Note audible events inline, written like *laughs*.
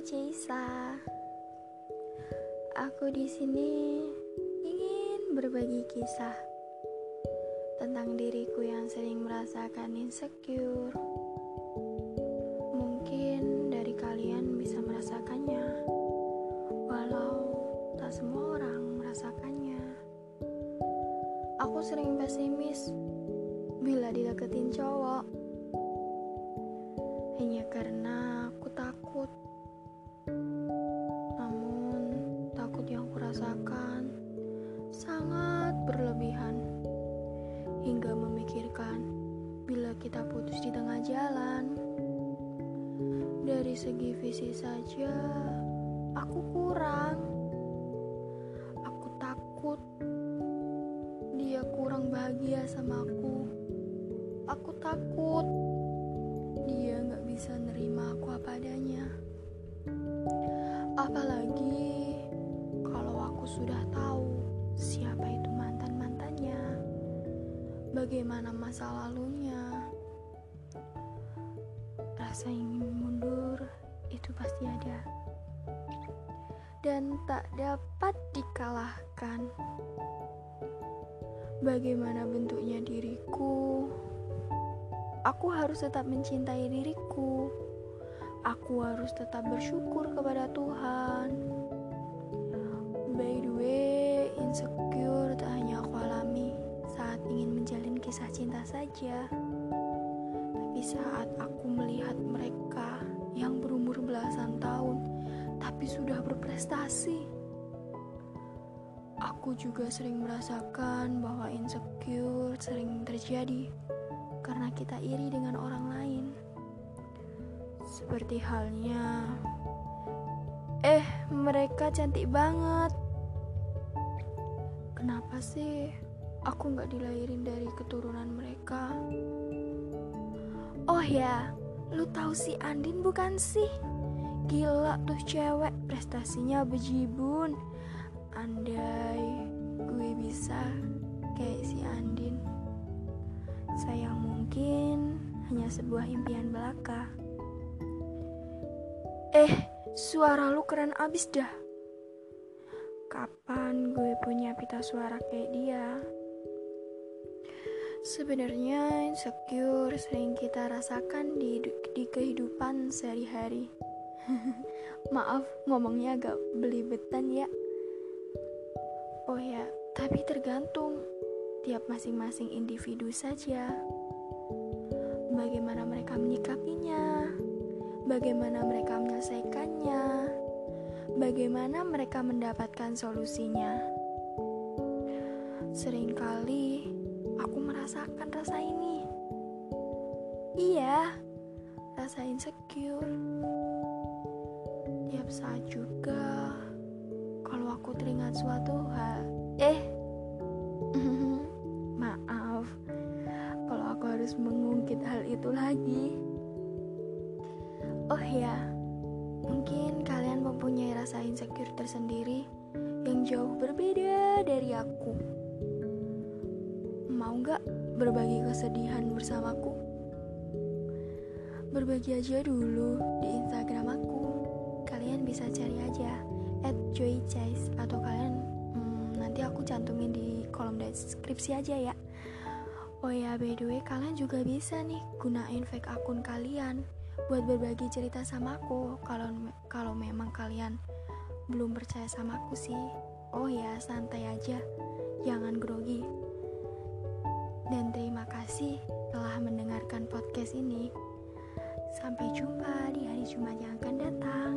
Ceisa. Aku di sini ingin berbagi kisah tentang diriku yang sering merasakan insecure. Mungkin dari kalian bisa merasakannya, walau tak semua orang merasakannya. Aku sering pesimis bila dideketin cowok, hanya karena aku takut. Kurasakan sangat berlebihan hingga memikirkan bila kita putus di tengah jalan. Dari segi visi saja, aku kurang. Aku takut dia kurang bahagia sama aku. Aku takut dia gak bisa nerima aku apa adanya. Apalagi sudah tahu siapa itu mantan-mantannya, bagaimana masa lalunya. Rasa ingin mundur itu pasti ada. Dan tak dapat dikalahkan. Bagaimana bentuknya diriku? Aku harus tetap mencintai diriku. Aku harus tetap bersyukur kepada Tuhan. Saja. Tapi saat aku melihat mereka yang berumur belasan tahun tapi sudah berprestasi. Aku juga sering merasakan bahwa insecure sering terjadi karena kita iri dengan orang lain. Seperti halnya, eh, mereka cantik banget. Kenapa sih aku nggak dilahirin dari keturunan mereka? Oh ya, lu tahu si Andin bukan sih? Gila tuh cewek, prestasinya bejibun. Andai gue bisa kayak si Andin. Sayang mungkin hanya sebuah impian belaka. Eh, suara lu keren abis dah. Kapan gue punya pita suara kayak dia? Sebenarnya insecure sering kita rasakan di, di kehidupan sehari-hari. *laughs* Maaf, ngomongnya agak belibetan ya. Oh ya, tapi tergantung tiap masing-masing individu saja. Bagaimana mereka menyikapinya, bagaimana mereka menyelesaikannya, bagaimana mereka mendapatkan solusinya. Seringkali aku merasakan rasa ini. Iya, rasa insecure. Tiap saat juga kalau aku teringat suatu hal, eh, *laughs* maaf kalau aku harus mengungkit hal itu lagi. Oh ya, mungkin kalian mempunyai rasa insecure tersendiri yang jauh berbeda dari aku. Mau gak berbagi kesedihan bersamaku? Berbagi aja dulu di Instagram aku. Kalian bisa cari aja at joychase atau kalian hmm, nanti aku cantumin di kolom deskripsi aja ya. Oh ya, by the way, kalian juga bisa nih gunain fake akun kalian buat berbagi cerita sama aku. Kalau kalau memang kalian belum percaya sama aku sih, oh ya santai aja, jangan grogi. Dan terima kasih telah mendengarkan podcast ini. Sampai jumpa di hari Jumat yang akan datang.